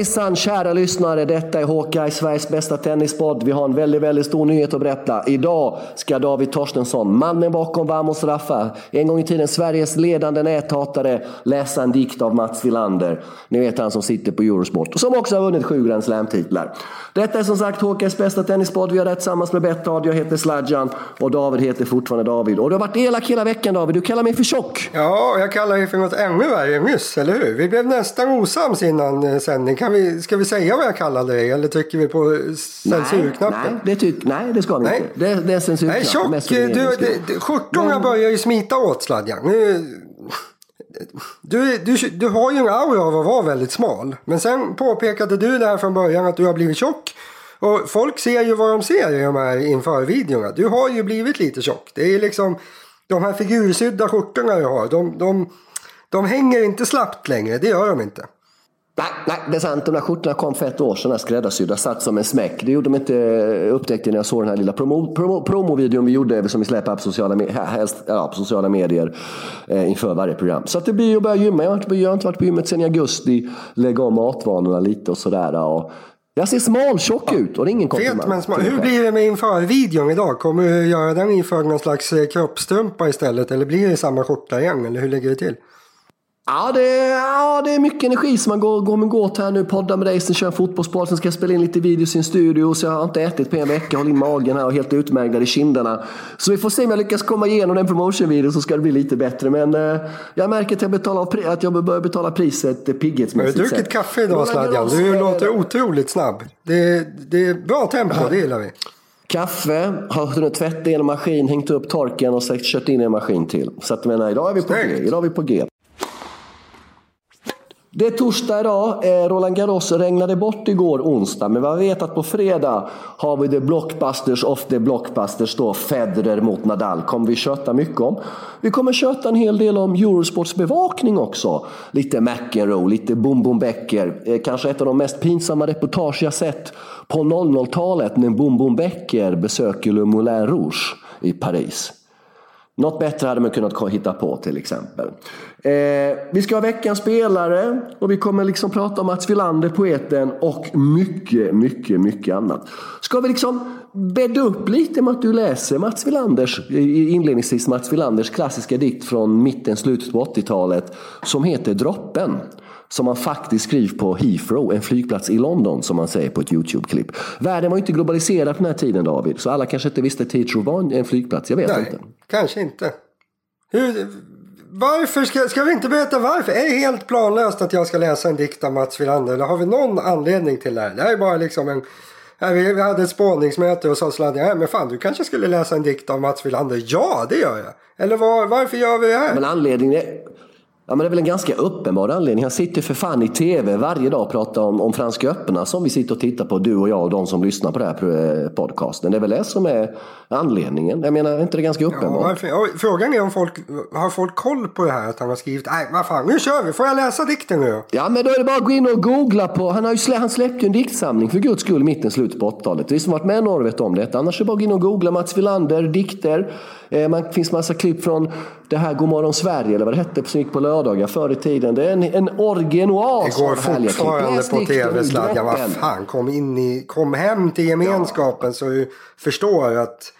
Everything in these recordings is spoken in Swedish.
Hejsan kära lyssnare, detta är Håkan, Sveriges bästa tennispodd. Vi har en väldigt, väldigt stor nyhet att berätta. Idag ska David Torstensson, mannen bakom Vamos Raffa, en gång i tiden Sveriges ledande näthatare, läsa en dikt av Mats Wilander. Ni vet han som sitter på Eurosport och som också har vunnit sju Grand Slam-titlar. Detta är som sagt Håkans bästa tennispodd. Vi har det tillsammans med Betthard. Jag heter Sladjan och David heter fortfarande David. Och du har varit elak hela veckan David. Du kallar mig för tjock. Ja, jag kallar dig för något ännu värre nyss, eller hur? Vi blev nästan osams innan eh, sändning. Kan vi, ska vi säga vad jag kallade dig eller trycker vi på censurknappen? Nej, nej, det, tyck, nej det ska vi Nej. inte. Det, det är censurknapp. Nej, tjock. Du, det, det, skjortorna börjar ju smita åt Sladjan. Nu, du, du, du har ju en aura av att vara väldigt smal. Men sen påpekade du där från början att du har blivit tjock. Och folk ser ju vad de ser i de här inför-videorna. Du har ju blivit lite tjock. Det är liksom de här figursydda skjortorna du har. De, de, de hänger inte slappt längre. Det gör de inte. Nej, nej, det är sant. De där skjortorna kom för ett år sedan, skräddarsydda, satt som en smäck. Det gjorde de inte, upptäckte när jag såg den här lilla promo, promo, promovideon vi gjorde som vi släpper på sociala, helst, ja, på sociala medier eh, inför varje program. Så att det blir att börja gymma. Jag har, inte, jag har inte varit på gymmet sedan i augusti. Lägga om matvanorna lite och sådär. Och jag ser smaltjock ut och det är ingen komplimang. Fet men smal. Hur blir det med inför-videon idag? Kommer du göra den inför någon slags eh, kroppstrumpa istället? Eller blir det samma skjorta igen? Eller hur ligger det till? Ja det, ja, det är mycket energi som man går, går med gåt här nu. Podda med dig, sen kör fotbollspodd, sen ska jag spela in lite videos i en studio. Så jag har inte ätit på en vecka, håller in magen här och helt utmärglad i kinderna. Så vi får se om jag lyckas komma igenom den promotion-videon så ska det bli lite bättre. Men eh, jag märker att jag, betalar, att jag börjar betala priset eh, Har du pigghetsmässigt druckit kaffe idag Sladjan? Du låter otroligt snabb. Det, det är bra tempo, det gillar vi. Kaffe, har hunnit tvätta i en maskin, hängt upp torken och sagt, kört in i en maskin till. Så att, jag menar, idag är vi på G. Idag är vi på G. Det är torsdag idag. Eh, Roland Garros regnade bort igår onsdag. Men vi vet att på fredag har vi the blockbusters of the blockbusters då. Federer mot Nadal. kommer vi köta mycket om. Vi kommer köta en hel del om Eurosports bevakning också. Lite McEnroe, lite Boom Boom Becker. Eh, kanske ett av de mest pinsamma reportage jag sett på 00-talet när Boom Boom Becker besöker Le Moulin Rouge i Paris. Något bättre hade man kunnat hitta på till exempel. Eh, vi ska ha veckans spelare och vi kommer liksom prata om Mats Wilander, poeten och mycket, mycket, mycket annat. Ska vi liksom bädda upp lite med att du läser Mats Wilanders, inledningsvis Mats Wilanders klassiska dikt från mitten, slutet på 80-talet som heter Droppen. Som man faktiskt skriver på Heathrow, en flygplats i London som man säger på ett YouTube-klipp. Världen var ju inte globaliserad på den här tiden David, så alla kanske inte visste att Heathrow var en- flygplats. Jag vet Nej, inte. kanske inte. Hur, varför ska, ska vi inte berätta varför? Är det helt planlöst att jag ska läsa en dikt av Mats Wilander? Eller har vi någon anledning till det här? Det här är bara liksom en... Vi, vi hade ett spårningsmöte och sa Sladjan, ja, men fan du kanske skulle läsa en dikt av Mats Wilander. Ja, det gör jag. Eller var, varför gör vi det här? Men anledningen är... Ja, men det är väl en ganska uppenbar anledning. Han sitter för fan i tv varje dag och pratar om, om Franska öppna som vi sitter och tittar på, du och jag och de som lyssnar på den här eh, podcasten. Det är väl det som är anledningen. Jag menar, är inte det ganska Ja, uppenbart? Och Frågan är om folk har folk koll på det här att han har skrivit nej vad fan nu kör vi får jag läsa dikten nu? Ja, men då är det bara att gå in och googla på... Han, har ju slä, han släppte ju en diktsamling för guds skull i mitten, slutet på 80-talet. Vi som varit med några vet om det. Annars är det bara att gå in och googla Mats Wilander, dikter. Eh, man finns massa klipp från det här Godmorgon Sverige, eller vad det hette, som gick på lördagar förr i tiden. Det är en, en orgenoas Det går fortfarande på dikten tv ur Sladjan. Vad fan kom, in i, kom hem till gemenskapen så du förstår att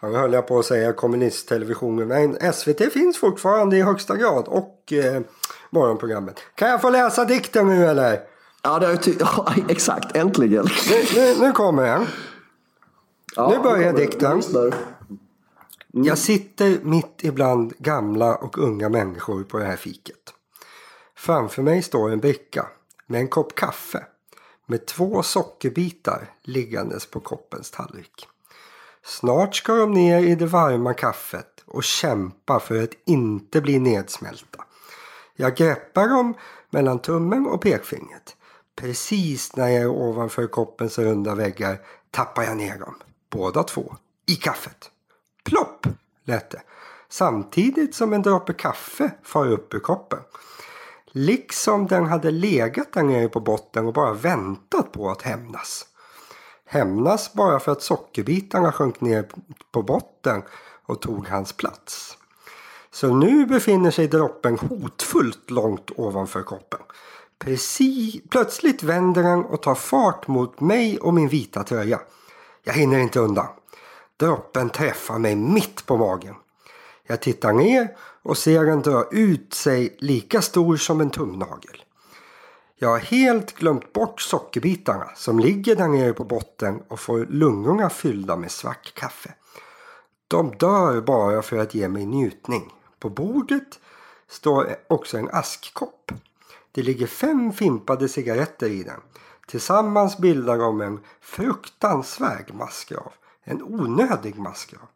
Ja, nu höll jag på att säga kommunisttelevisionen. Men SVT finns fortfarande i högsta grad. Och eh, morgonprogrammet. Kan jag få läsa dikten nu eller? Ja, det är, ty- ja, exakt. Äntligen. Nu, nu, nu kommer den. Ja, Nu börjar dikten jag. Jag sitter mitt ibland gamla och unga människor på det här fiket. Framför mig står en bricka med en kopp kaffe med två sockerbitar liggandes på koppens tallrik. Snart ska de ner i det varma kaffet och kämpa för att inte bli nedsmälta. Jag greppar dem mellan tummen och pekfingret. Precis när jag är ovanför koppens runda väggar tappar jag ner dem, båda två, i kaffet. Lät det. Samtidigt som en droppe kaffe far upp ur koppen. Liksom den hade legat där nere på botten och bara väntat på att hämnas. Hämnas bara för att sockerbitarna sjönk ner på botten och tog hans plats. Så nu befinner sig droppen hotfullt långt ovanför koppen. Precis, plötsligt vänder den och tar fart mot mig och min vita tröja. Jag hinner inte undan. Droppen träffar mig mitt på magen. Jag tittar ner och ser den dra ut sig lika stor som en tumnagel. Jag har helt glömt bort sockerbitarna som ligger där nere på botten och får lungorna fyllda med svart kaffe. De dör bara för att ge mig njutning. På bordet står också en askkopp. Det ligger fem fimpade cigaretter i den. Tillsammans bildar de en fruktansvärd massgrav. En onödig massgrav.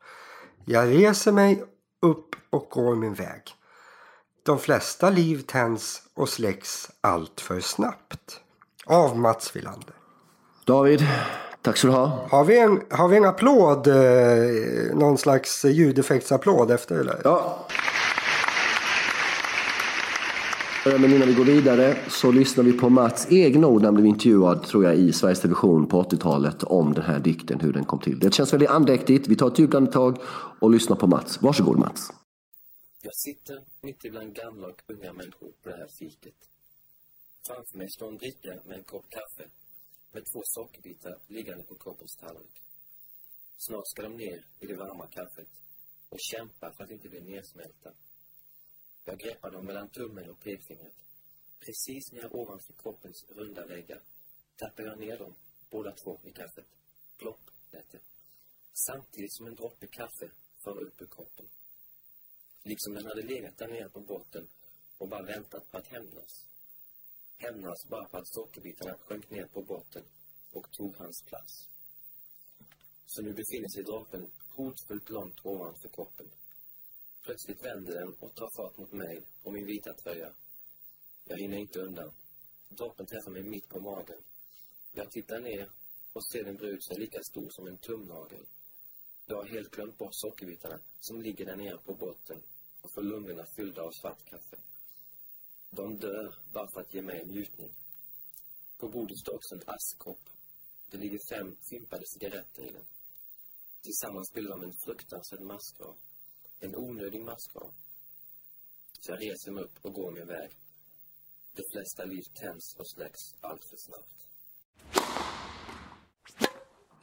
Jag reser mig upp och går min väg. De flesta liv tänds och släcks allt för snabbt. Av Mats Wilander. David, tack ska du ha. Har vi en, har vi en applåd? Eh, någon slags ljudeffektsapplåd efter eller? Ja. Men innan vi går vidare så lyssnar vi på Mats egna ord när han blev intervjuad tror jag i Sveriges Television på 80-talet om den här dikten, hur den kom till. Det känns väldigt andäktigt. Vi tar ett djupt andetag och lyssnar på Mats. Varsågod Mats. Jag sitter mitt ibland gamla och unga människor på det här fiket. Framför mig står en bricka med en kopp kaffe med två sockerbitar liggande på koppens tallrik. Snart ska de ner i det varma kaffet och kämpa för att inte bli nedsmälta. Jag greppar dem mellan tummen och pekfingret. Precis när jag ovanför kroppens runda väggar tappar jag ner dem, båda två, i kaffet. Plopp, lät det. Samtidigt som en droppe kaffe far upp ur kroppen. Liksom den hade legat där nere på botten och bara väntat på att hämnas. Hämnas bara för att sockerbitarna sjönk ner på botten och tog hans plats. Så nu befinner sig droppen hotfullt långt ovanför kroppen. Plötsligt vänder den och tar fart mot mig och min vita tröja. Jag hinner inte undan. Droppen träffar mig mitt på magen. Jag tittar ner och ser den bre ut sig lika stor som en tumnagel. Jag har helt glömt bort sockerbitarna som ligger där nere på botten och får lungorna fyllda av svart kaffe. De dör bara för att ge mig en njutning. På bordet står också en askkopp. Det ligger fem fimpade cigaretter i den. Tillsammans bildar de en fruktansvärd massgrav. En onödig massgrav. Så jag reser mig upp och går min väg. De flesta liv tänds och släcks allt för snabbt.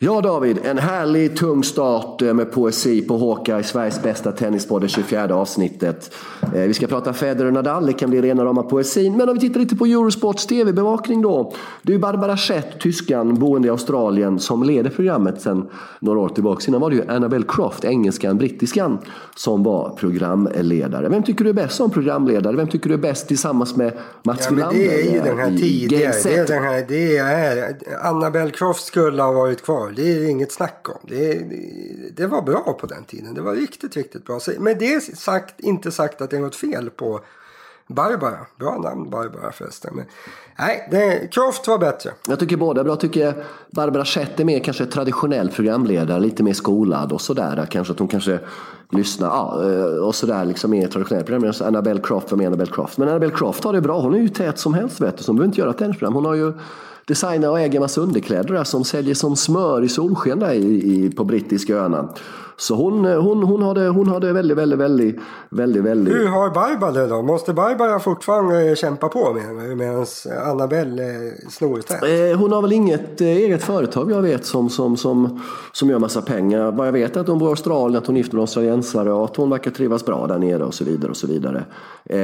Ja David, en härlig tung start eh, med poesi på Håka i Sveriges bästa tennispodd, det 24 avsnittet. Eh, vi ska prata Federer och Nadal, det kan bli rena rama poesin. Men om vi tittar lite på Eurosports TV-bevakning då. Det är Barbara Schett, tyskan, boende i Australien, som leder programmet sedan några år tillbaka. Innan var det ju Annabelle Croft, engelskan, brittiskan, som var programledare. Vem tycker du är bäst som programledare? Vem tycker du är bäst tillsammans med Mats ja, Wilander? Det är ju den här tidigare. Det är den här, det är, Annabelle Croft skulle ha varit kvar. Det är inget snack om. Det, det, det, var bra på den tiden. Det var riktigt, riktigt bra. Med det sagt, inte sagt att det är något fel på Barbara. Bra namn Barbara förresten. Men, nej, det, Croft var bättre. Jag tycker båda bra. Jag tycker Barbara Schett är mer kanske traditionell programledare. Lite mer skolad och sådär. Kanske att hon kanske lyssnar ja, eh, och sådär. Liksom mer traditionell programledare. Annabelle Croft var mer Annabelle Croft. Men Annabelle Croft har det bra. Hon är ju tät som helst vet du. Så hon behöver inte göra ett tennisprogram. Hon har ju designar och äger massa underkläder där som säljer som smör i solsken där i, i, på brittiska öarna. Så hon, hon, hon, har det, hon har det väldigt, väldigt, väldigt, väldigt, väldigt... Hur har Barbara det då? Måste Barbara fortfarande kämpa på med medan Annabelle snor eh, Hon har väl inget eh, eget företag jag vet som, som, som, som gör massa pengar. Vad jag vet att hon bor i Australien, att hon är gift med australiensare och att hon verkar trivas bra där nere och så vidare. och så vidare. Eh,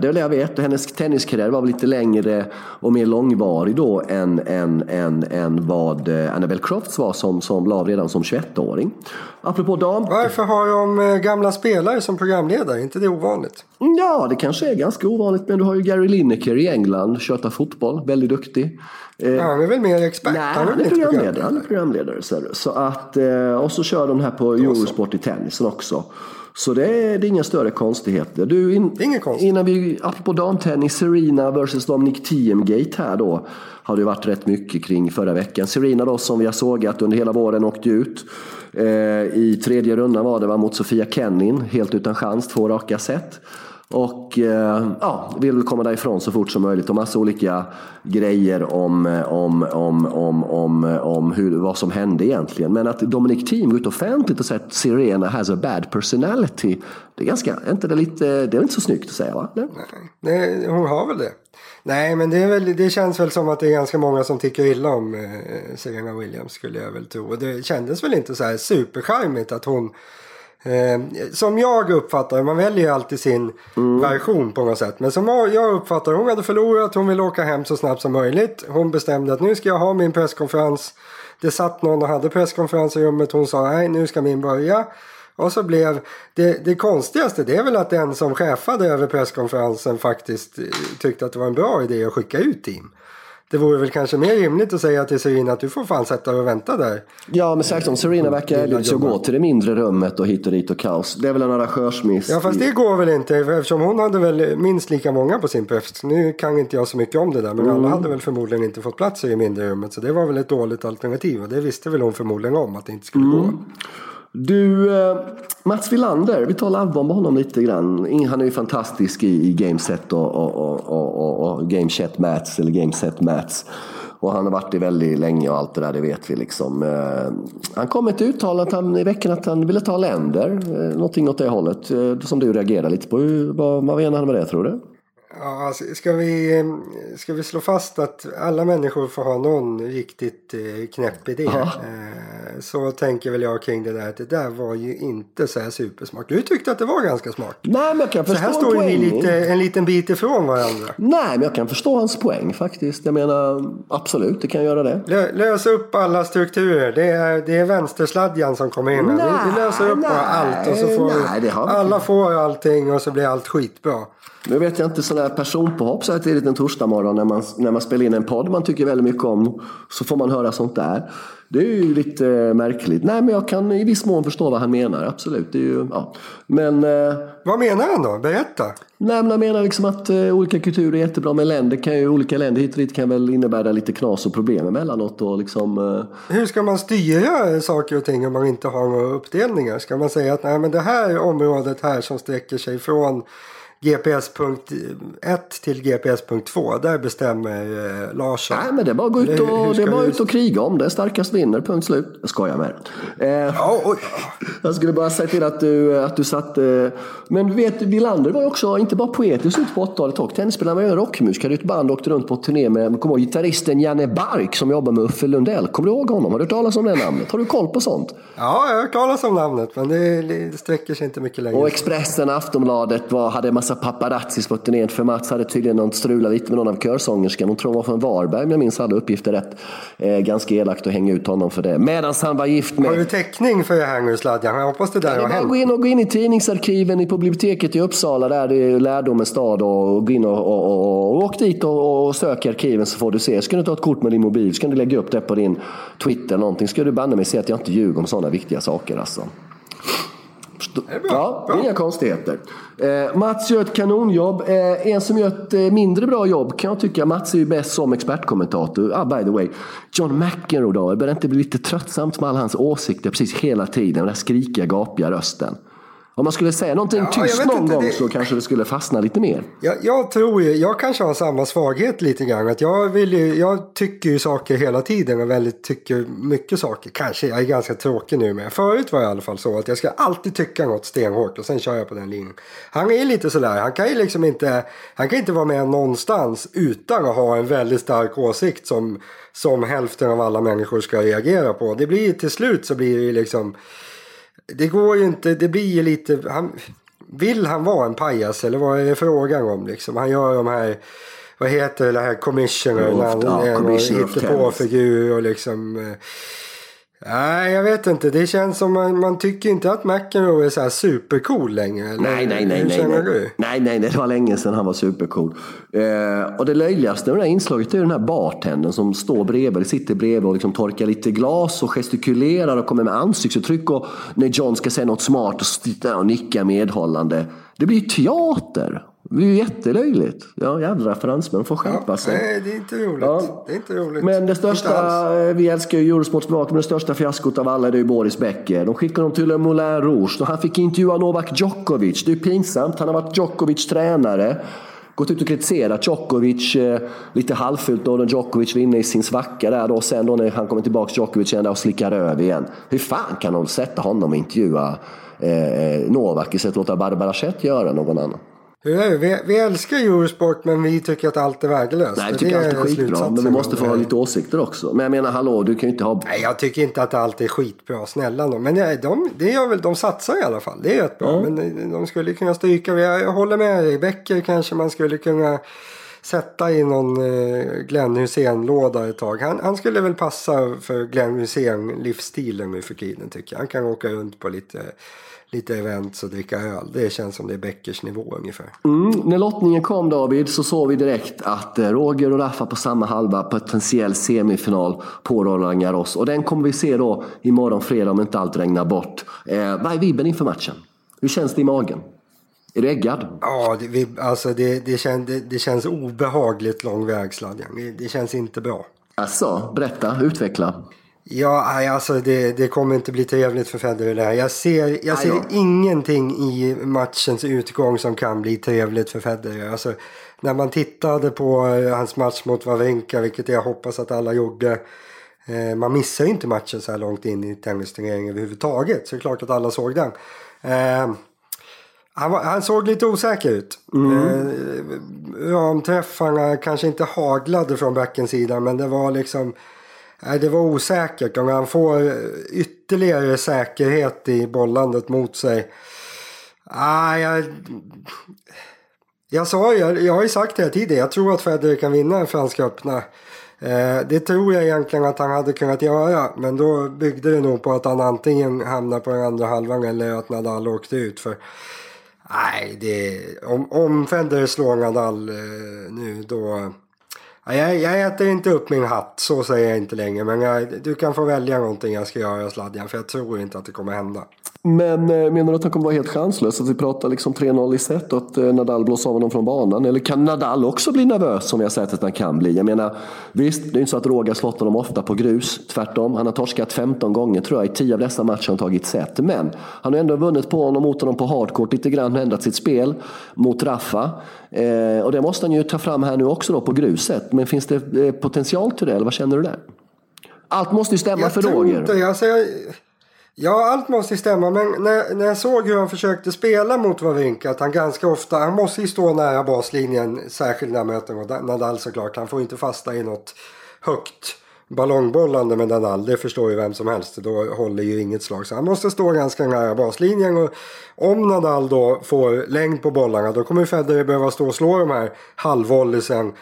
det är väl det jag vet. Hennes tenniskarriär var väl lite längre och mer långvarig då än, än, än, än vad Annabelle Crofts var som, som la redan som 21-åring. Apropå dam. Varför har de eh, gamla spelare som programledare? Inte det ovanligt? Ja, det kanske är ganska ovanligt. Men du har ju Gary Lineker i England. Köta fotboll. Väldigt duktig. Eh, han är väl mer expert? Nej, han är, han är programledare. Han är programledare. Så att, eh, och så kör de här på Eurosport i tennisen också. Så det är, det är inga större konstigheter. Du, in, Ingen konstigt. Innan vi, apropå damtennis, Serena versus Dominic Thiem-gate här då. Har det varit rätt mycket kring förra veckan. Serena då som vi har sågat under hela våren åkte ut. Eh, I tredje rundan var det var mot Sofia Kennin, helt utan chans, två raka set. Och eh, ja, vill komma därifrån så fort som möjligt och massa olika grejer om, om, om, om, om, om hur, vad som hände egentligen. Men att Dominic Thiem går ut offentligt och säger att Serena has a bad personality. Det är ganska, inte det, lite, det är inte så snyggt att säga va? Nej. Nej, hon har väl det. Nej, men det, är väl, det känns väl som att det är ganska många som tycker illa om eh, Serena Williams skulle jag väl tro. Och det kändes väl inte så här supercharmigt att hon Eh, som jag uppfattar man väljer ju alltid sin mm. version på något sätt. Men som jag uppfattar hon hade förlorat, hon ville åka hem så snabbt som möjligt. Hon bestämde att nu ska jag ha min presskonferens. Det satt någon och hade presskonferens i rummet, hon sa nej nu ska min börja. Och så blev det, det konstigaste det är väl att den som chefade över presskonferensen faktiskt eh, tyckte att det var en bra idé att skicka ut team. Det vore väl kanske mer rimligt att säga till Serena att du får fan sätta dig och vänta där. Ja, men särskilt om Serena verkar erbjuda sig att gå till det mindre rummet och hit och dit och kaos. Det är väl en arrangörsmiss. Ja, fast det går väl inte eftersom hon hade väl minst lika många på sin press. Nu kan inte jag så mycket om det där, men mm. alla hade väl förmodligen inte fått plats i det mindre rummet. Så det var väl ett dåligt alternativ och det visste väl hon förmodligen om att det inte skulle mm. gå. Du, eh, Mats Wilander, vi tar lovebomb honom lite grann. Han är ju fantastisk i, i gameset och, och, och, och, och game chat mats eller game set mats. Och han har varit det väldigt länge och allt det där, det vet vi liksom. Eh, han kom med ett uttalande han, i veckan att han ville ta länder, eh, någonting åt det hållet. Som du reagerar lite på. Vad, vad menar han med det tror du? Ja, alltså, ska, vi, ska vi slå fast att alla människor får ha någon riktigt knäpp idé. Eh, så tänker väl jag kring det där att det där var ju inte så här supersmart. Du tyckte att det var ganska smart. Nej, men jag kan förstå Så här står ni lite, en liten bit ifrån varandra. Nej, men jag kan förstå hans poäng faktiskt. Jag menar absolut, det kan göra det. Lö, lös upp alla strukturer. Det är, det är vänstersladjan som kommer in. Nej, vi, vi löser upp nej, allt och så får nej, alla får allting och så blir allt skitbra. Nu vet jag inte sådana här personpåhopp så här tidigt en torsdag morgon när man, när man spelar in en podd man tycker väldigt mycket om. Så får man höra sånt där. Det är ju lite märkligt. Nej men jag kan i viss mån förstå vad han menar, absolut. Det är ju, ja. men, eh, vad menar han då? Berätta. Nej men han menar liksom att eh, olika kulturer är jättebra men länder kan ju, olika länder hit och dit kan väl innebära lite knas och problem emellanåt. Och liksom, eh... Hur ska man styra saker och ting om man inte har några uppdelningar? Ska man säga att nej, men det här området här som sträcker sig från GPS.1 till GPS.2. Där bestämmer eh, Larsson. Nej, men det är bara att gå ut och, det är bara ut och kriga om det. Starkast vinner, punkt slut. Jag skojar med. Eh, oh, jag skulle bara säga till att du, att du satt... Eh, men du vet, Wilander var ju också, inte bara poet i slutet på 80-talet och tennisspelare, men även rockmusiker. Ett band åkte runt på turné med, kommer ihåg, gitarristen Janne Bark som jobbar med Uffe Lundell. Kommer du ihåg honom? Har du hört talas om det namnet? Har du koll på sånt? Ja, jag har hört talas om namnet, men det, det sträcker sig inte mycket längre. Och Expressen, Aftonbladet var, hade en massa massa paparazzis på turnén för Mats hade tydligen någon strulat lite med någon av körsångerskan. Hon tror hon var från Varberg om jag minns alla uppgifter rätt. Eh, ganska elakt att hänga ut honom för det. Medan han var gift med... Har du täckning för Hangersladjan? Jag hoppas det där har hänt. Gå in och gå in i tidningsarkiven på biblioteket i Uppsala där det är lärdomens stad och gå in och, och, och, och åk dit och, och sök i arkiven så får du se. Ska du ta ett kort med din mobil ska du lägga upp det på din Twitter någonting. Ska du banne mig se att jag inte ljuger om sådana viktiga saker alltså. Ja, inga konstigheter. Eh, Mats gör ett kanonjobb. Eh, en som gör ett eh, mindre bra jobb kan jag tycka. Mats är ju bäst som expertkommentator. Ah, by the way, John McEnroe då. Det börjar inte bli lite tröttsamt med alla hans åsikter precis hela tiden. Den där skrikiga, gapiga rösten. Om man skulle säga någonting ja, tyst någon inte, gång det... så kanske det skulle fastna lite mer. Jag, jag, tror ju, jag kanske har samma svaghet lite grann. Att jag, vill ju, jag tycker ju saker hela tiden och väldigt tycker mycket saker. Kanske, jag är ganska tråkig nu men förut var jag i alla fall så att jag ska alltid tycka något stenhårt och sen kör jag på den linjen. Han är lite sådär, han kan ju liksom inte, han kan inte vara med någonstans utan att ha en väldigt stark åsikt som, som hälften av alla människor ska reagera på. Det blir till slut så blir det ju liksom det går ju inte, det blir ju lite... Han, vill han vara en pajas eller vad är det frågan om liksom? Han gör de här, vad heter det här, commissioner, ja, han är en på figur och liksom... Eh, Nej, jag vet inte. Det känns som man, man tycker inte att McEnroe är så här supercool längre. Eller? Nej, nej, nej. nej, nej. Du? nej, nej, det var länge sedan han var supercool. Eh, och det löjligaste med det här inslaget är den här bartendern som står bredvid, sitter bredvid och liksom torkar lite glas och gestikulerar och kommer med ansiktsuttryck. Och när John ska säga något smart och, och nicka medhållande. Det blir teater. Det är ju jättelöjligt. Ja, jävla fransmän får skärpa Ja, sig. nej, det är inte roligt. Ja. Det är inte roligt. Men det största, eh, vi älskar ju Eurosports bevakning, men det största fiaskot av alla är ju Boris Becker. De skickade honom till Le Moulin Rouge och han fick intervjua Novak Djokovic. Det är ju pinsamt, han har varit Djokovic tränare. Gått ut och kritiserat Djokovic eh, lite halvfult då när Djokovic var inne i sin svacka där då. Sen då när han kommer tillbaka Djokovic igen och slickar över igen. Hur fan kan de sätta honom och intervjua eh, Novak istället för att låta Barbara Chet göra någon annan? Vi, vi älskar Eurosport men vi tycker att allt är värdelöst. Nej, jag tycker allt är skitbra, men vi måste få ha lite åsikter också. Men jag menar, hallå, du kan ju inte ha... Nej, jag tycker inte att allt är skitbra. Snälla nån. Men nej, de, det gör väl, de satsar i alla fall. Det är rätt bra. Men eh, de skulle kunna stryka. Jag, jag håller med dig. Becker kanske man skulle kunna sätta i någon eh, Glenn Hysén-låda ett tag. Han, han skulle väl passa för Glenn Hysén-livsstilen nu för tiden tycker jag. Han kan åka runt på lite, lite events och dricka öl. Det känns som det är Beckers nivå ungefär. Mm, när lottningen kom David så såg vi direkt att eh, Roger och Rafa på samma halva potentiell semifinal på Roland Garros. Och den kommer vi se då imorgon fredag om inte allt regnar bort. Eh, vad är vibben inför matchen? Hur känns det i magen? Är du äggad? Ja, det, vi, alltså det, det, kän, det, det känns obehagligt lång väg. Det, det känns inte bra. Alltså, berätta, utveckla. Ja, alltså det, det kommer inte bli trevligt för Federer det här. Jag ser, jag ser ingenting i matchens utgång som kan bli trevligt för Federer. Alltså, när man tittade på eh, hans match mot Wawrinka, vilket jag hoppas att alla gjorde. Eh, man missar ju inte matchen så här långt in i tennisturneringen överhuvudtaget. Så det är klart att alla såg den. Eh, han, var, han såg lite osäker ut. Mm. Ramträffarna kanske inte haglade från backens sida men det var liksom... Nej, det var osäkert. Om han får eh, ytterligare säkerhet i bollandet mot sig. Ah, jag, jag, sa, jag, jag har ju sagt det här tidigare. Jag tror att Federer kan vinna en Franska öppna. Eh, det tror jag egentligen att han hade kunnat göra. Men då byggde det nog på att han antingen hamnar på den andra halvan eller att Nadal åkte ut. För Nej, det, om, om Federer slår Nadal eh, nu då... Jag, jag äter inte upp min hatt, så säger jag inte längre. Men jag, du kan få välja någonting jag ska göra Sladjan. För jag tror inte att det kommer hända. Men eh, menar du att han kommer vara helt chanslös? Att vi pratar liksom 3-0 i set och att eh, Nadal blåser av honom från banan? Eller kan Nadal också bli nervös som vi har sett att han kan bli? Jag menar, visst, det är inte så att Roger slått honom ofta på grus. Tvärtom, han har torskat 15 gånger tror jag. I 10 av dessa matcher har han tagit set. Men han har ändå vunnit på honom mot honom på hardcourt lite grann. Ändrat sitt spel mot Rafa. Eh, och det måste han ju ta fram här nu också då på gruset. Men finns det eh, potential till det? Eller vad känner du där? Allt måste ju stämma Jag för Roger. inte, alltså jag, Ja, allt måste ju stämma. Men när, när jag såg hur han försökte spela mot Wawrinka, att han ganska ofta, han måste ju stå nära baslinjen, särskilt när han möter mot Nadal såklart. Han får inte fasta i något högt ballongbollande med Nadal, det förstår ju vem som helst. Då håller ju inget slag. Så han måste stå ganska nära baslinjen. Och om Nadal då får längd på bollarna, då kommer Federer behöva stå och slå de här halvvolleysen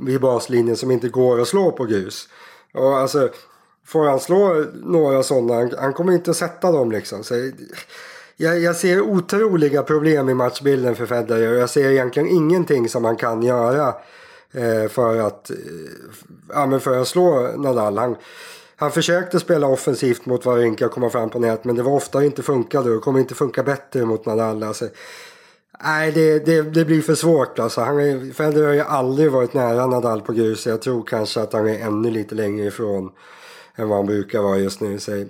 vid baslinjen som inte går att slå på grus. Och alltså, får han slå några sådana, han, han kommer inte att sätta dem liksom. Så, jag, jag ser otroliga problem i matchbilden för Federer och jag ser egentligen ingenting som han kan göra eh, för, att, eh, ja, men för att slå Nadal. Han, han försökte spela offensivt mot Wawrinka och komma fram på nät men det var ofta det inte funkade och kommer inte funka bättre mot Nadal. Alltså, nej, det, det, det blir för svårt alltså. Han är, Federer har ju aldrig varit nära Nadal på grus. Jag tror kanske att han är ännu lite längre ifrån än vad han brukar vara just nu. Så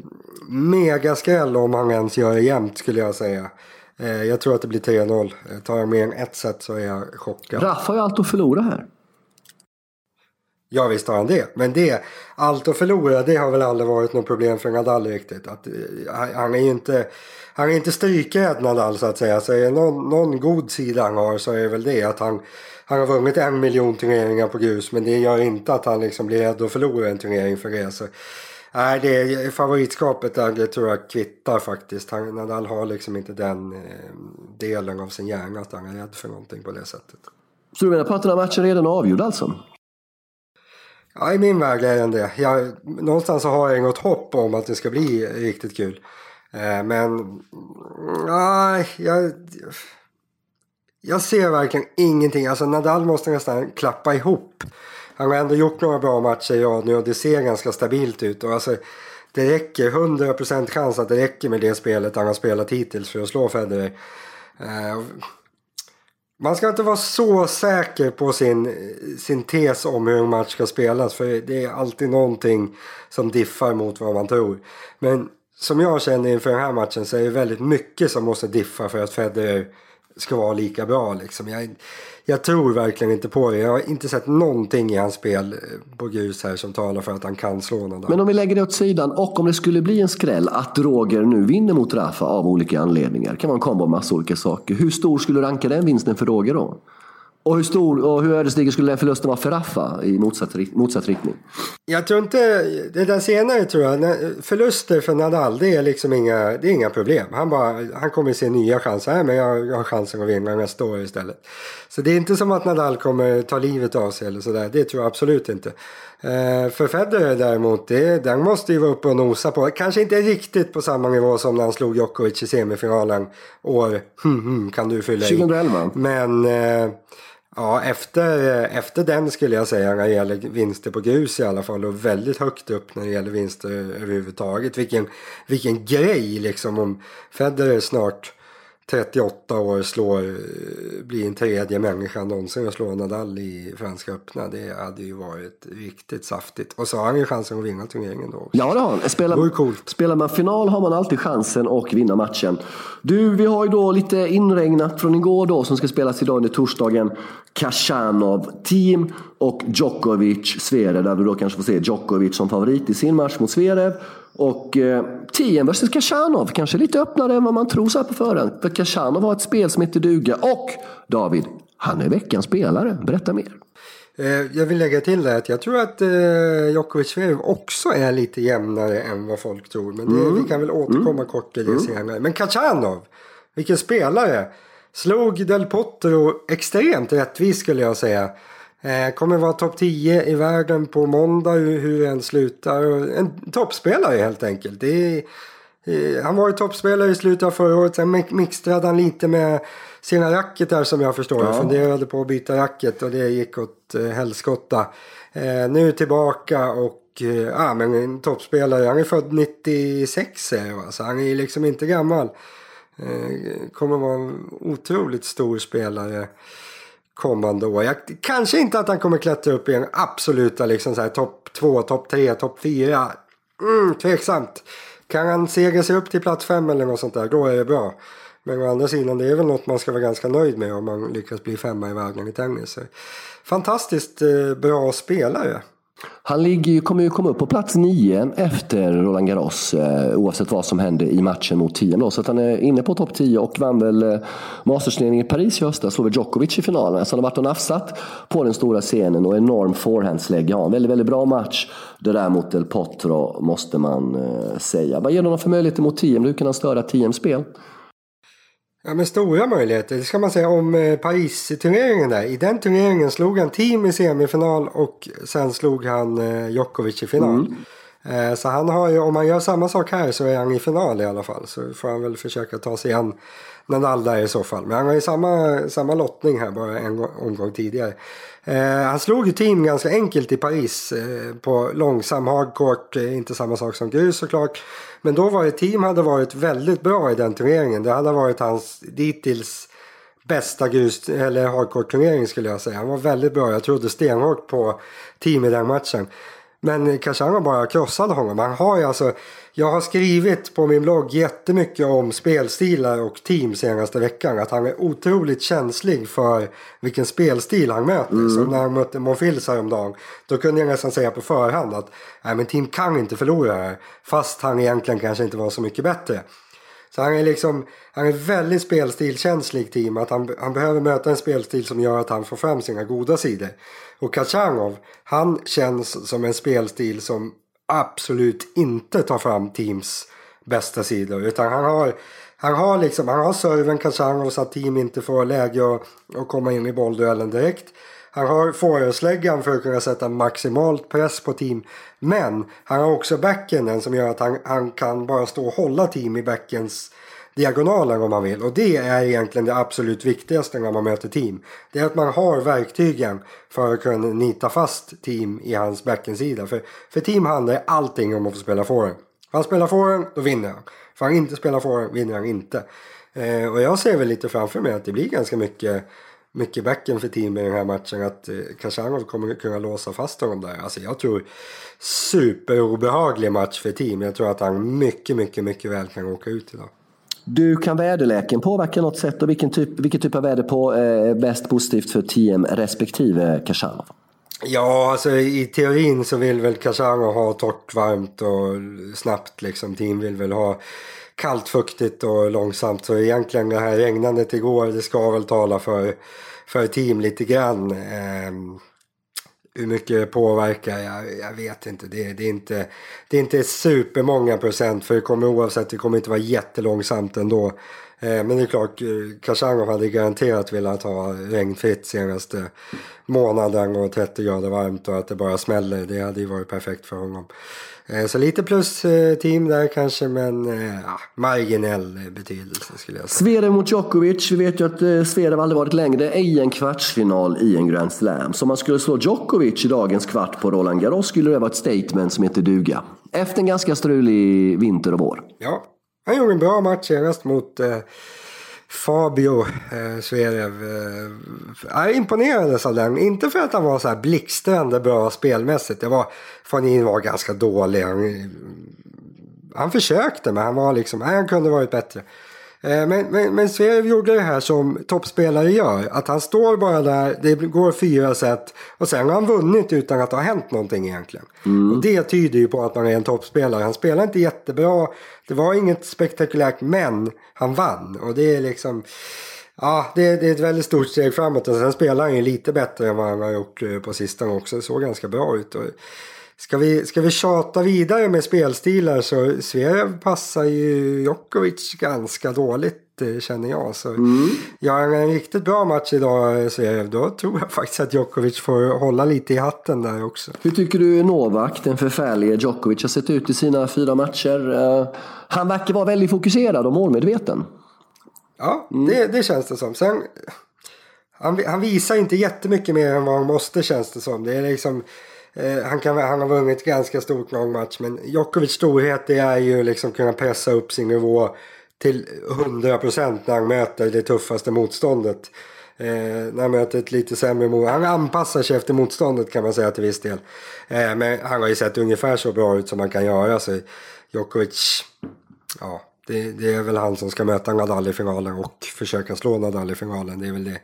megaskräll om han ens gör det jämnt skulle jag säga. Eh, jag tror att det blir 3-0. Eh, tar jag mer än ett set så är jag chockad. Raff har ju allt att förlora här. Ja visst har han det. Men det, allt att förlora det har väl aldrig varit något problem för Nadal riktigt. Att, eh, han- är ju inte, han är inte strykrädd Nadal så att säga. Så är det någon, någon god sida han har så är det väl det att han, han har vunnit en miljon turneringar på grus. Men det gör inte att han liksom blir rädd att förlora en turnering för det. Så, nej, det är eh, favoritskapet där det tror jag kvittar faktiskt. Han, Nadal har liksom inte den eh, delen av sin hjärna att han är rädd för någonting på det sättet. Så du menar på att den här matchen redan är avgjord alltså? Ja, i min värld är den det. Jag, någonstans så har jag något hopp om att det ska bli riktigt kul. Eh, men nej, jag, jag ser verkligen ingenting. Alltså Nadal måste nästan klappa ihop. Han har ändå gjort några bra matcher i rad nu och det ser ganska stabilt ut. Och alltså, det räcker, 100% chans att det räcker med det spelet han har spelat hittills för att slå Federer. Eh, man ska inte vara så säker på sin, sin tes om hur en match ska spelas. För det är alltid någonting som diffar mot vad man tror. Men som jag känner inför den här matchen så är det väldigt mycket som måste diffa för att Federer ska vara lika bra. Liksom. Jag, jag tror verkligen inte på det. Jag har inte sett någonting i hans spel eh, på grus här som talar för att han kan slå någon. Men om vi lägger det åt sidan och om det skulle bli en skräll att Roger nu vinner mot Rafa av olika anledningar. Det kan vara en kombo av massa olika saker. Hur stor skulle du ranka den vinsten för Roger då? Och hur stor och hur ödesdiger skulle den förlusten vara för Raffa i motsatt, motsatt riktning? Jag tror inte, det där senare tror jag, förluster för Nadal det är liksom inga, det är inga problem. Han, bara, han kommer se nya chanser, här, men jag, jag har chansen att vinna nästa år istället. Så det är inte som att Nadal kommer ta livet av sig eller sådär, det tror jag absolut inte. Eh, för Federer däremot, det, den måste ju vara uppe och nosa på. Kanske inte riktigt på samma nivå som när han slog Djokovic i semifinalen år, hmm, hmm, kan du fylla i. 2011. Men eh, Ja, efter, eh, efter den skulle jag säga när det gäller vinster på grus i alla fall och väldigt högt upp när det gäller vinster överhuvudtaget. Vilken, vilken grej liksom om Federer snart 38 år slår, blir en tredje människa någonsin att slå Nadal i Franska öppna. Det hade ju varit riktigt saftigt. Och så har han ju chansen att vinna turneringen då. Ja det har han. Spelar, coolt. spelar man final har man alltid chansen att vinna matchen. Du, vi har ju då lite inregnat från igår då som ska spelas idag under torsdagen. Kashanov team och Djokovic Zverev där vi då kanske får se Djokovic som favorit i sin match mot Zverev. Och eh, Tien vs Kashanov, kanske lite öppnare än vad man tror så här på förhand. För Kashanov har ett spel som heter duga. Och David, han är veckans spelare. Berätta mer. Eh, jag vill lägga till det att jag tror att eh, Djokovic Zverev också är lite jämnare än vad folk tror. Men det, mm. vi kan väl återkomma mm. kort till det mm. senare. Men Kachanov, vilken spelare! Slog Del Potro extremt rättvist skulle jag säga. Eh, kommer vara topp 10 i världen på måndag hur, en slutar. En toppspelare helt enkelt. Är, eh, han var ju toppspelare i slutet av förra året. Sen mixtrade han lite med sina racketar som jag förstår. Ja. Jag funderade på att byta racket och det gick åt eh, helskotta. Nu tillbaka och ja, men en toppspelare. Han är född 96 är va? så han är liksom inte gammal. Kommer vara en otroligt stor spelare kommande år. Jag, kanske inte att han kommer klättra upp i en absoluta liksom så här topp 2, topp 3, topp 4. Mm, tveksamt. Kan han sega sig upp till plats 5 eller något sånt där, då är det bra. Men å andra sidan, det är väl något man ska vara ganska nöjd med om man lyckas bli femma i världen i tennis. Fantastiskt eh, bra spelare. Han ligger, kommer ju komma upp på plats nio efter Roland Garros eh, oavsett vad som händer i matchen mot Tiam. Så att han är inne på topp 10 och vann väl eh, Mastersledningen i Paris i höstas. Slog Djokovic i finalen. Så han har varit och nafsat på den stora scenen och enorm forehandslägg. Ja, en väldigt, väldigt bra match. Det där mot El Potro måste man eh, säga. Vad ger honom för möjligheter mot Tiam? Hur kan han störa Tiams spel? Ja men stora möjligheter. Det ska man säga om eh, Paris-turneringen där. I den turneringen slog han team i semifinal och sen slog han eh, Djokovic i final. Mm. Eh, så han har ju, om han gör samma sak här så är han i final i alla fall. Så får han väl försöka ta sig an Nadal i så fall. Men han har ju samma, samma lottning här bara en omgång tidigare. Eh, han slog ju team ganska enkelt i Paris eh, på långsam hardcourt. Eh, inte samma sak som grus såklart. Men då var det team hade varit väldigt bra i den turneringen. Det hade varit hans dittills bästa grus eller hardcourt-turnering skulle jag säga. Han var väldigt bra. Jag trodde stenhårt på team i den matchen. Men Kachanga bara krossade honom. Han har ju alltså, jag har skrivit på min blogg jättemycket om spelstilar och team senaste veckan. Att han är otroligt känslig för vilken spelstil han möter. Mm. Så när han mötte Monfils häromdagen. Då kunde jag nästan säga på förhand att Nej, men team kan inte förlora här. Fast han egentligen kanske inte var så mycket bättre. Så han är liksom, han är väldigt spelstilkänslig team. Att han, han behöver möta en spelstil som gör att han får fram sina goda sidor. Och Kachanov, han känns som en spelstil som absolut inte tar fram teams bästa sidor. Utan han har, han har liksom, han har serven Kachanov så att team inte får läge att, att komma in i bollduellen direkt. Han har forehandsläggan för att kunna sätta maximalt press på team. Men han har också backhanden som gör att han, han kan bara stå och hålla team i backens diagonalen om man vill. Och det är egentligen det absolut viktigaste när man möter team. Det är att man har verktygen för att kunna nita fast team i hans backensida. För, för team handlar allting om att få spela forehand. Får han spelar forehand, då vinner han. Får han inte spela forehand, vinner han inte. Eh, och jag ser väl lite framför mig att det blir ganska mycket mycket backen för team i den här matchen att eh, kommer kunna låsa fast honom där. Alltså jag tror superobehaglig match för team. Jag tror att han mycket, mycket, mycket väl kan åka ut idag. Du, kan väderleken påverka något sätt och vilken typ, vilken typ av väder på eh, är bäst positivt för team respektive Kashanov? Ja, alltså i teorin så vill väl Kashanov ha torrt, varmt och snabbt liksom. Team vill väl ha kallt, fuktigt och långsamt. Så egentligen det här regnandet igår, det ska väl tala för, för team lite grann. Eh, hur mycket det påverkar, jag, jag vet inte. Det, det, är inte. det är inte supermånga procent för det kommer oavsett, det kommer inte vara jättelångsamt ändå. Eh, men det är klart, Khashoggi hade garanterat velat ha regnfritt senaste månaden och 30 grader varmt och att det bara smäller. Det hade ju varit perfekt för honom. Eh, så lite plus eh, team där kanske, men ja, marginell betydelse skulle jag säga. Zverev mot Djokovic. Vi vet ju att Zverev aldrig varit längre i en kvartsfinal i en Grand Slam. Så om man skulle slå Djokovic i dagens kvart på Roland Garros skulle det vara ett statement som heter duga. Efter en ganska strulig vinter och vår. Ja, han gjorde en bra match senast mot eh, Fabio eh, Zverev. Eh, jag imponerades av den. Inte för att han var så här blixtrande bra spelmässigt. Det var, Fanin var ganska dålig. Han, mm, han försökte men han var liksom, nej, han kunde varit bättre. Eh, men, men, men Zverev gjorde det här som toppspelare gör. Att han står bara där, det går fyra set och sen har han vunnit utan att det har hänt någonting egentligen. Mm. Och det tyder ju på att man är en toppspelare. Han spelar inte jättebra, det var inget spektakulärt men han vann. Och det är liksom... Ja, det, det, är ett väldigt stort steg framåt. Och sen spelar han ju lite bättre än vad han har gjort eh, på sistone också. Det såg ganska bra ut. Och Ska vi, ska vi tjata vidare med spelstilar så Zverev passar ju Djokovic ganska dåligt eh, känner jag. Så mm. gör han en riktigt bra match idag Zverev då tror jag faktiskt att Djokovic får hålla lite i hatten där också. Hur tycker du Novak, den förfärlige Djokovic, har sett ut i sina fyra matcher? Eh, han verkar vara väldigt fokuserad och målmedveten. Ja, mm. det, det känns det som. Sen, han, han visar inte jättemycket mer än vad han måste känns det som. Det är liksom Eh, han, kan, han har vunnit ganska stort någon match men Djokovic storhet det är ju liksom kunna pressa upp sin nivå till 100% när han möter det tuffaste motståndet. Eh, när han möter ett lite sämre mot. Han anpassar sig efter motståndet kan man säga till viss del. Eh, men han har ju sett ungefär så bra ut som man kan göra. Så Djokovic, ja det, det, är väl han som ska möta Nadal i finalen och försöka slå Nadal i finalen. Det är väl det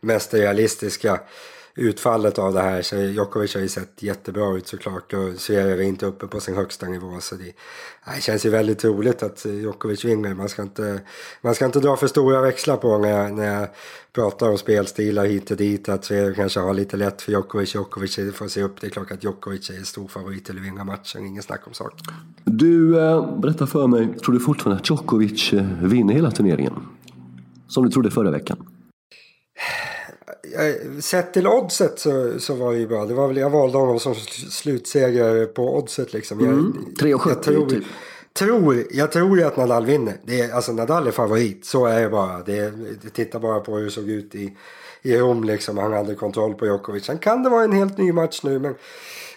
mest realistiska utfallet av det här. Så Djokovic har ju sett jättebra ut såklart och Zverev är inte uppe på sin högsta nivå. Så det, det känns ju väldigt roligt att Djokovic vinner. Man ska inte, man ska inte dra för stora växlar på när jag, när jag pratar om spelstilar hit och dit. Att Zverev kanske har lite lätt för Djokovic. Djokovic får se upp. Det är klart att Djokovic är stor favorit till att vinna matchen. Ingen snack om saken. Du, äh, berätta för mig. Tror du fortfarande att Djokovic eh, vinner hela turneringen? Som du trodde förra veckan? Sett till oddset så, så var det ju bra. Det var väl, jag valde honom som slutsegrare på oddset liksom. Mm. 3,70 tror, typ. tror, jag tror ju att Nadal vinner. Det är, alltså Nadal är favorit. Så är det bara. Det, det, titta bara på hur det såg ut i, i Rom liksom. Han hade kontroll på Djokovic. Sen kan det vara en helt ny match nu men...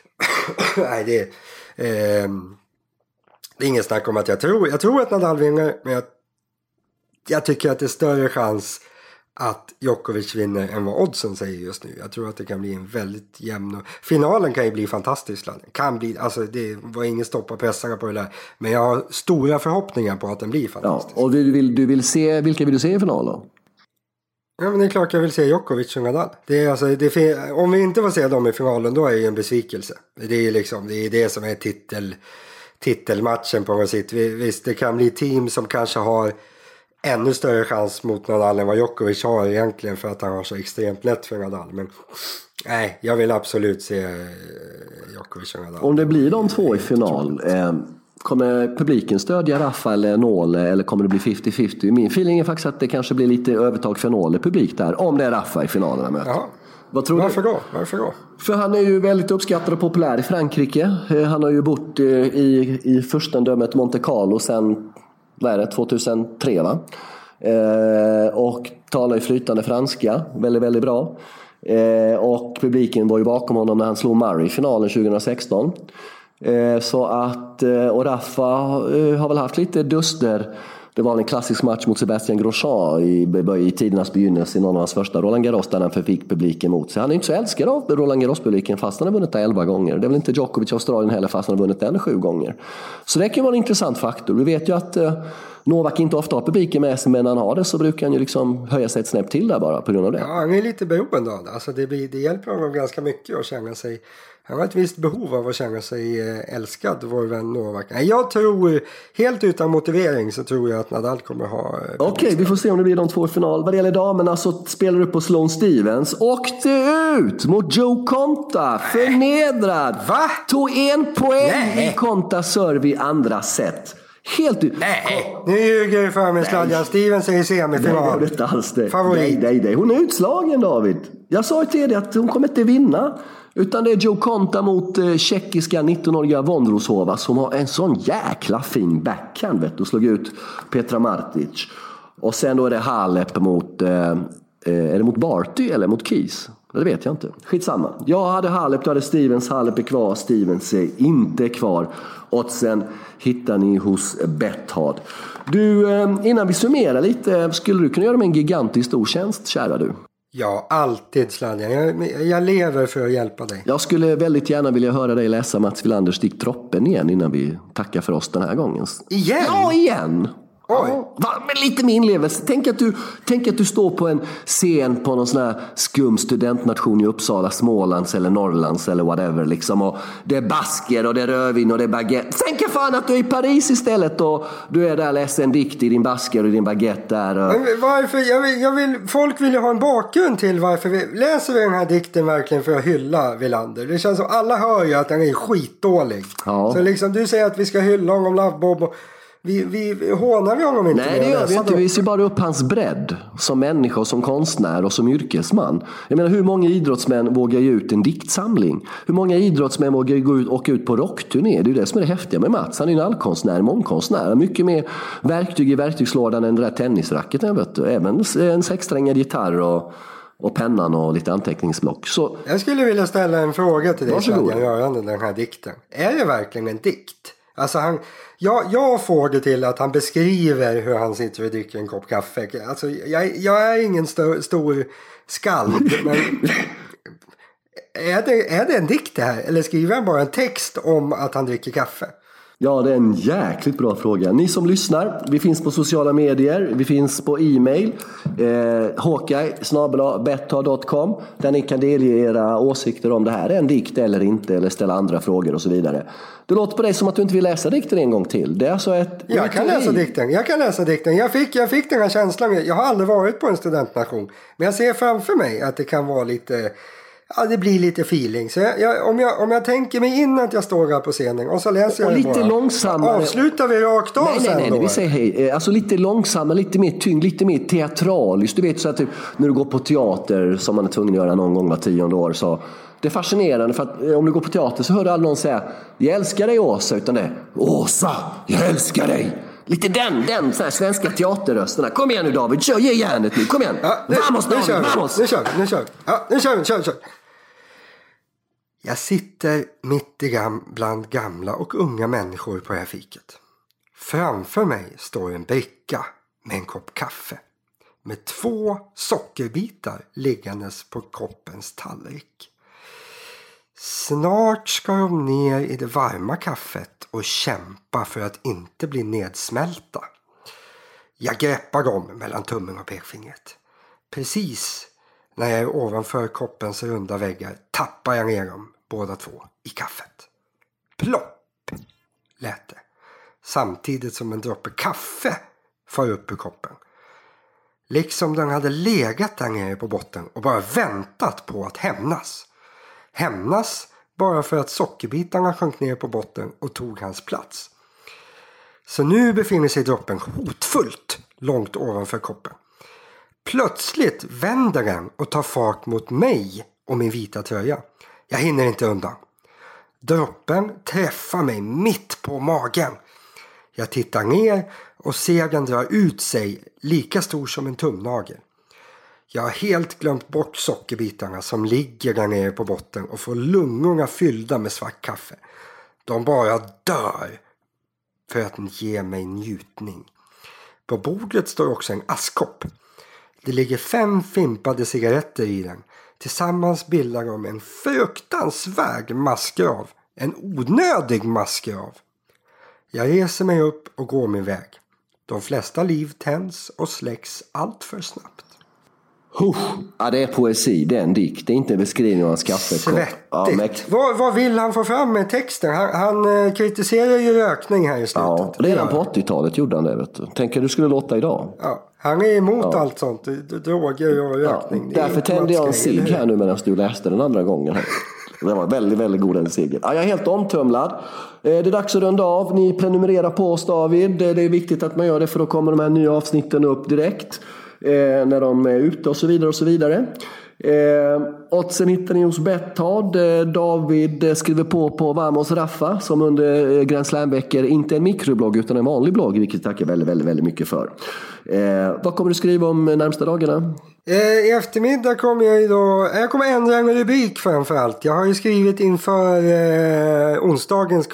Nej det... Eh, det är ingen snack om att jag tror. Jag tror att Nadal vinner men jag, jag tycker att det är större chans att Djokovic vinner än vad oddsen säger just nu. Jag tror att det kan bli en väldigt jämn... Finalen kan ju bli fantastisk. Kan bli, alltså det var ingen stopp på pressarna på det där. Men jag har stora förhoppningar på att den blir fantastisk. Ja, och du vill, du vill se, vilka vill du se i finalen? Ja men det är klart jag vill se Djokovic och Nadal. Det är alltså, det om vi inte får se dem i finalen då är det ju en besvikelse. Det är liksom, det är det som är titel, titelmatchen på något sätt. Visst det kan bli team som kanske har ännu större chans mot Nadal än vad Djokovic har egentligen för att han har så extremt lätt för Nadal. Men nej, jag vill absolut se eh, Djokovic och Nadal. Om det blir de två i final, eh, kommer publiken stödja Rafa eller Nåle eller kommer det bli 50-50? Min feeling är faktiskt att det kanske blir lite övertag för Nåle publik där, om det är Rafa i finalen möter. Ja. Vad tror Varför du? då? Varför då? För han är ju väldigt uppskattad och populär i Frankrike. Eh, han har ju bott i, i furstendömet Monte Carlo sedan vad är det, 2003 va? Eh, och talar ju flytande franska, väldigt, väldigt bra. Eh, och publiken var ju bakom honom när han slog Murray i finalen 2016. Eh, så att, eh, och Rafa eh, har väl haft lite duster det var en klassisk match mot Sebastian Grosjean i, i tidernas begynnelse i någon av hans första Roland Garros där han fick publiken mot sig. Han är inte så älskad av Roland Garros-publiken fast han har vunnit det elva gånger. Det är väl inte Djokovic i Australien heller fast han har vunnit den sju gånger. Så det kan ju vara en intressant faktor. Vi vet ju att eh, Novak inte ofta har publiken med sig men när han har det så brukar han ju liksom höja sig ett snäpp till där bara på grund av det. Ja, han är lite beroende av det. Alltså det, blir, det hjälper honom ganska mycket att känna sig han har ett visst behov av att känna sig eh, älskad, vår vän Novak. Jag tror, helt utan motivering, så tror jag att Nadal kommer ha... Eh, Okej, okay, vi får se om det blir de två i final. Vad det gäller damerna så spelar du på Sloane Stevens. Åkte ut mot Joe Conta, förnedrad. Va? Tog en poäng Nej. i Conta serve i andra set. Helt ut. Nej, nu ljuger du för mig Sladjan. Stevens är i semifinal. Nej, det är inte alls det. Favorit. Nej, nej, nej. Hon är utslagen David. Jag sa ju till dig att hon kommer inte vinna. Utan det är Joe Conta mot eh, tjeckiska 19-åriga Vondrosova som har en sån jäkla fin backhand vet du, slog ut Petra Martic. Och sen då är det Halep mot, eh, eh, är det mot Barty eller mot Keys? Det vet jag inte. Skitsamma. Jag hade Halep, du hade Stevens. Halep är kvar, Stevens är inte kvar. Och sen hittar ni hos Bethard. Du, eh, innan vi summerar lite, skulle du kunna göra mig en gigantisk stor tjänst, kära du? Ja, alltid Sladjan. Jag, jag, lever för att hjälpa dig. Jag skulle väldigt gärna vilja höra dig läsa Mats Wilanders dikt Droppen igen innan vi tackar för oss den här gången. Igen? Ja, igen! Oj. Ja, men lite med inlevelse. Tänk att, du, tänk att du står på en scen på någon sån här skum studentnation i Uppsala, Smålands eller Norrlands eller whatever. Liksom. Och det är basker och det är rödvin och det är baguette. Tänk fan att du är i Paris istället och du är där och läser en dikt i din basker och din baguette där. Och... Men varför? Jag vill, jag vill, folk vill ju ha en bakgrund till varför vi läser vi den här dikten verkligen för att hylla Villander. Det känns som alla hör ju att den är skitdålig. Ja. Så liksom du säger att vi ska hylla honom, Love Bob. Och, vi, vi, hånar vi honom inte? Nej, det gör vi inte. Vi ser bara upp hans bredd som människa, som konstnär och som yrkesman. Jag menar, hur många idrottsmän vågar ge ut en diktsamling? Hur många idrottsmän vågar gå ut, åka ut på rockturné? Det är ju det som är det häftiga med Mats. Han är en allkonstnär, mångkonstnär. Mycket mer verktyg i verktygslådan än den där tennisracketen. Vet du. Även en sexsträngad gitarr och och pennan och lite anteckningsblock. Så... Jag skulle vilja ställa en fråga till dig Sladjan rörande den här dikten. Är det verkligen en dikt? Alltså han, jag, jag får det till att han beskriver hur han sitter och dricker en kopp kaffe. Alltså, jag, jag är ingen stö, stor skald. men är, det, är det en dikt det här? Eller skriver han bara en text om att han dricker kaffe? Ja, det är en jäkligt bra fråga. Ni som lyssnar, vi finns på sociala medier, vi finns på e-mail, eh, hawkeye där ni kan delge era åsikter om det här är en dikt eller inte, eller ställa andra frågor och så vidare. Det låter på dig som att du inte vill läsa dikten en gång till. Det är alltså ett... Jag kan läsa dikten, jag kan läsa dikten. Jag fick, jag fick den här känslan, jag har aldrig varit på en studentnation, men jag ser framför mig att det kan vara lite Ja, det blir lite feeling. Så jag, jag, om, jag, om jag tänker mig in att jag står här på scenen och så läser jag och lite bara. långsammare. Avslutar vi rakt av nej, sen nej, nej, vi säger hej. Alltså lite långsammare, lite mer tyngd, lite mer teatraliskt. Du vet så att typ, när du går på teater som man är tvungen att göra någon gång var tionde år. Så det är fascinerande för att eh, om du går på teater så hör du aldrig någon säga Jag älskar dig Åsa, utan det är Åsa, jag älskar dig. Lite den, den så här, svenska teaterrösterna. Kom igen nu David, kör, ge järnet nu, kom igen. Ja, nu, vamos David, nu kör vi, vamos. Nu kör vi, nu kör vi. Ja, nu kör vi, kör, kör. Jag sitter mitt i gam bland gamla och unga människor på det här fiket. Framför mig står en bricka med en kopp kaffe. Med två sockerbitar liggandes på koppens tallrik. Snart ska de ner i det varma kaffet och kämpa för att inte bli nedsmälta. Jag greppar dem mellan tummen och pekfingret. Precis när jag är ovanför koppens runda väggar tappar jag ner dem båda två i kaffet. Plopp lät det. Samtidigt som en droppe kaffe far upp ur koppen. Liksom den hade legat där nere på botten och bara väntat på att hämnas. Hämnas bara för att sockerbitarna sjönk ner på botten och tog hans plats. Så nu befinner sig droppen hotfullt långt ovanför koppen. Plötsligt vänder den och tar fart mot mig och min vita tröja. Jag hinner inte undan. Droppen träffar mig mitt på magen. Jag tittar ner och ser den dra ut sig lika stor som en tumnagel. Jag har helt glömt bort sockerbitarna som ligger där nere på botten och får lungorna fyllda med svart kaffe. De bara dör för att ge mig njutning. På bordet står också en askkopp. Det ligger fem fimpade cigaretter i den. Tillsammans bildar de en fruktansvärd massgrav. En onödig massgrav. Jag reser mig upp och går min väg. De flesta liv tänds och släcks allt för snabbt. Husch. Ja, det är poesi, det är en dikt. Det är inte en beskrivning av hans kaffekopp. Svettigt. Ja, mäkt- vad, vad vill han få fram med texten? Han, han eh, kritiserar ju rökning här i slutet. ja, redan på 80-talet gjorde han det. Vet du. Tänk det skulle låta idag. Ja, han är emot allt sånt. Droger och Ja, rökning. Är därför tände jag en cigg här nu medan du läste den andra gången. Här. Det var väldigt, väldigt god den ciggen. Ja, jag är helt omtumlad. Eh, Det är dags att runda av. Ni prenumererar på oss David. Det är viktigt att man gör det för då kommer de här nya avsnitten upp direkt. Eh, när de är ute och så vidare och så vidare. Eh, oddsen hittar ni hos Betthard. Eh, David skriver på på Vamos Raffa som under eh, Grand Slam-veckor inte är en mikroblogg utan en vanlig blogg, vilket jag tackar väldigt, väldigt, väldigt mycket för. Eh, vad kommer du skriva om eh, närmsta dagarna? Eh, I eftermiddag kommer jag ju då, eh, jag kommer ändra en rubrik framförallt. Jag har ju skrivit inför eh, onsdagens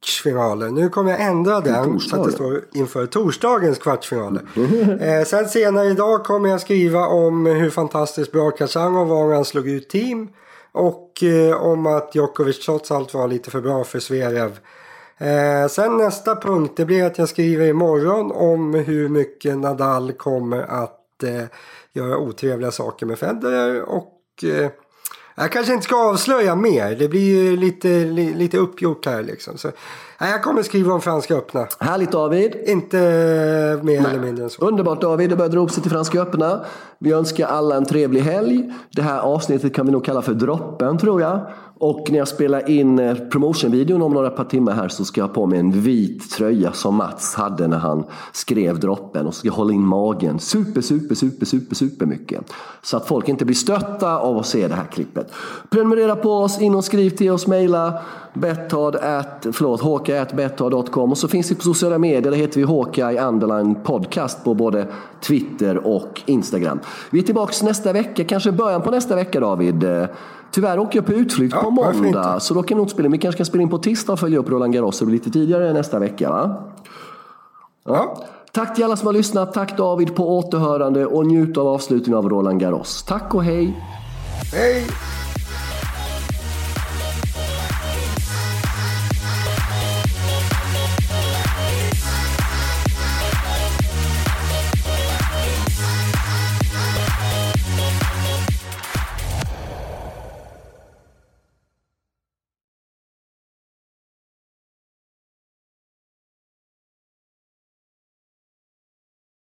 kvartsfinaler. Nu kommer jag ändra den så att det står inför torsdagens kvartsfinaler. eh, sen senare idag kommer jag skriva om hur fantastiskt bra Khachanov var när han slog ut team. Och eh, om att Djokovic trots allt var lite för bra för Zverev. Eh, sen nästa punkt det blir att jag skriver imorgon om hur mycket Nadal kommer att eh, göra otrevliga saker med Federer och eh, jag kanske inte ska avslöja mer. Det blir ju lite, li, lite uppgjort här liksom. Så, nej, jag kommer skriva om Franska öppna. Härligt David! Inte mer eller mindre än så. Underbart David, det börjar dra upp sig till Franska öppna. Vi önskar alla en trevlig helg. Det här avsnittet kan vi nog kalla för droppen tror jag. Och när jag spelar in eh, promotionvideon om några par timmar här så ska jag ha på mig en vit tröja som Mats hade när han skrev droppen. Och ska hålla in magen super, super, super, super, super mycket. Så att folk inte blir stötta av att se det här klippet. Prenumerera på oss, in och skriv till oss, mejla betthard at, förlåt, och så finns vi på sociala medier, där heter vi Hawkeye Underline Podcast på både Twitter och Instagram. Vi är tillbaka nästa vecka, kanske början på nästa vecka David. Tyvärr åker jag på utflykt Ja, på måndag, så då kan vi inte spela in. Vi kanske ska spela in på tisdag och följa upp Roland Garros, så det blir lite tidigare nästa vecka va? Ja. Tack till alla som har lyssnat, tack David på återhörande och njut av avslutningen av Roland Garros. Tack och hej! Hej!